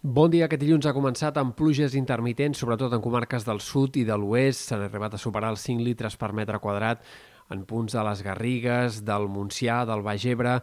Bon dia. Aquest dilluns ha començat amb pluges intermitents, sobretot en comarques del sud i de l'oest. S'han arribat a superar els 5 litres per metre quadrat en punts de les Garrigues, del Montsià, del Baix Ebre,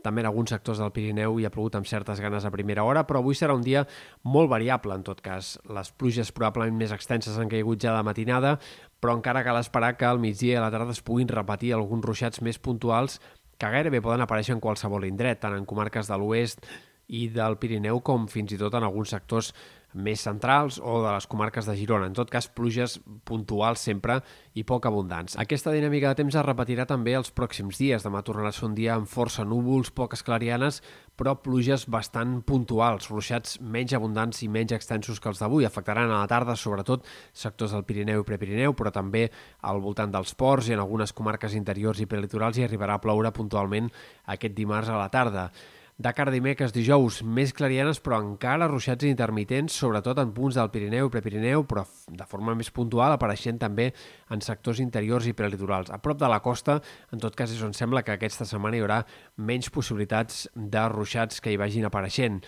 també en alguns sectors del Pirineu hi ha plogut amb certes ganes a primera hora, però avui serà un dia molt variable, en tot cas. Les pluges probablement més extenses han caigut ja de matinada, però encara cal esperar que al migdia i a la tarda es puguin repetir alguns ruixats més puntuals que gairebé poden aparèixer en qualsevol indret, tant en comarques de l'oest i del Pirineu com fins i tot en alguns sectors més centrals o de les comarques de Girona. En tot cas, pluges puntuals sempre i poc abundants. Aquesta dinàmica de temps es repetirà també els pròxims dies. Demà tornarà a ser un dia amb força núvols, poques clarianes, però pluges bastant puntuals, ruixats menys abundants i menys extensos que els d'avui. Afectaran a la tarda, sobretot, sectors del Pirineu i Prepirineu, però també al voltant dels ports i en algunes comarques interiors i prelitorals hi arribarà a ploure puntualment aquest dimarts a la tarda. De cara a dimecres, dijous, més clarianes, però encara ruixats intermitents, sobretot en punts del Pirineu i Prepirineu, però de forma més puntual, apareixent també en sectors interiors i prelitorals. A prop de la costa, en tot cas, és on sembla que aquesta setmana hi haurà menys possibilitats de ruixats que hi vagin apareixent.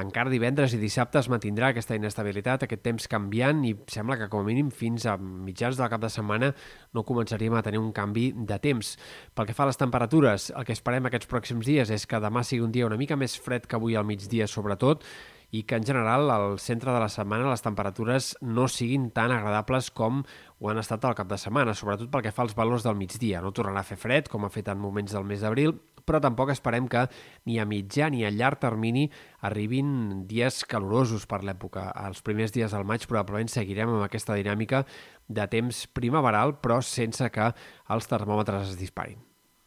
Encara divendres i dissabte es mantindrà aquesta inestabilitat, aquest temps canviant i sembla que com a mínim fins a mitjans del cap de setmana no començaríem a tenir un canvi de temps. Pel que fa a les temperatures, el que esperem aquests pròxims dies és que demà sigui un dia una mica més fred que avui al migdia sobretot i que en general al centre de la setmana les temperatures no siguin tan agradables com ho han estat al cap de setmana, sobretot pel que fa als valors del migdia. No tornarà a fer fred, com ha fet en moments del mes d'abril, però tampoc esperem que ni a mitjà ni a llarg termini arribin dies calorosos per l'època. Els primers dies del maig probablement seguirem amb aquesta dinàmica de temps primaveral, però sense que els termòmetres es disparin.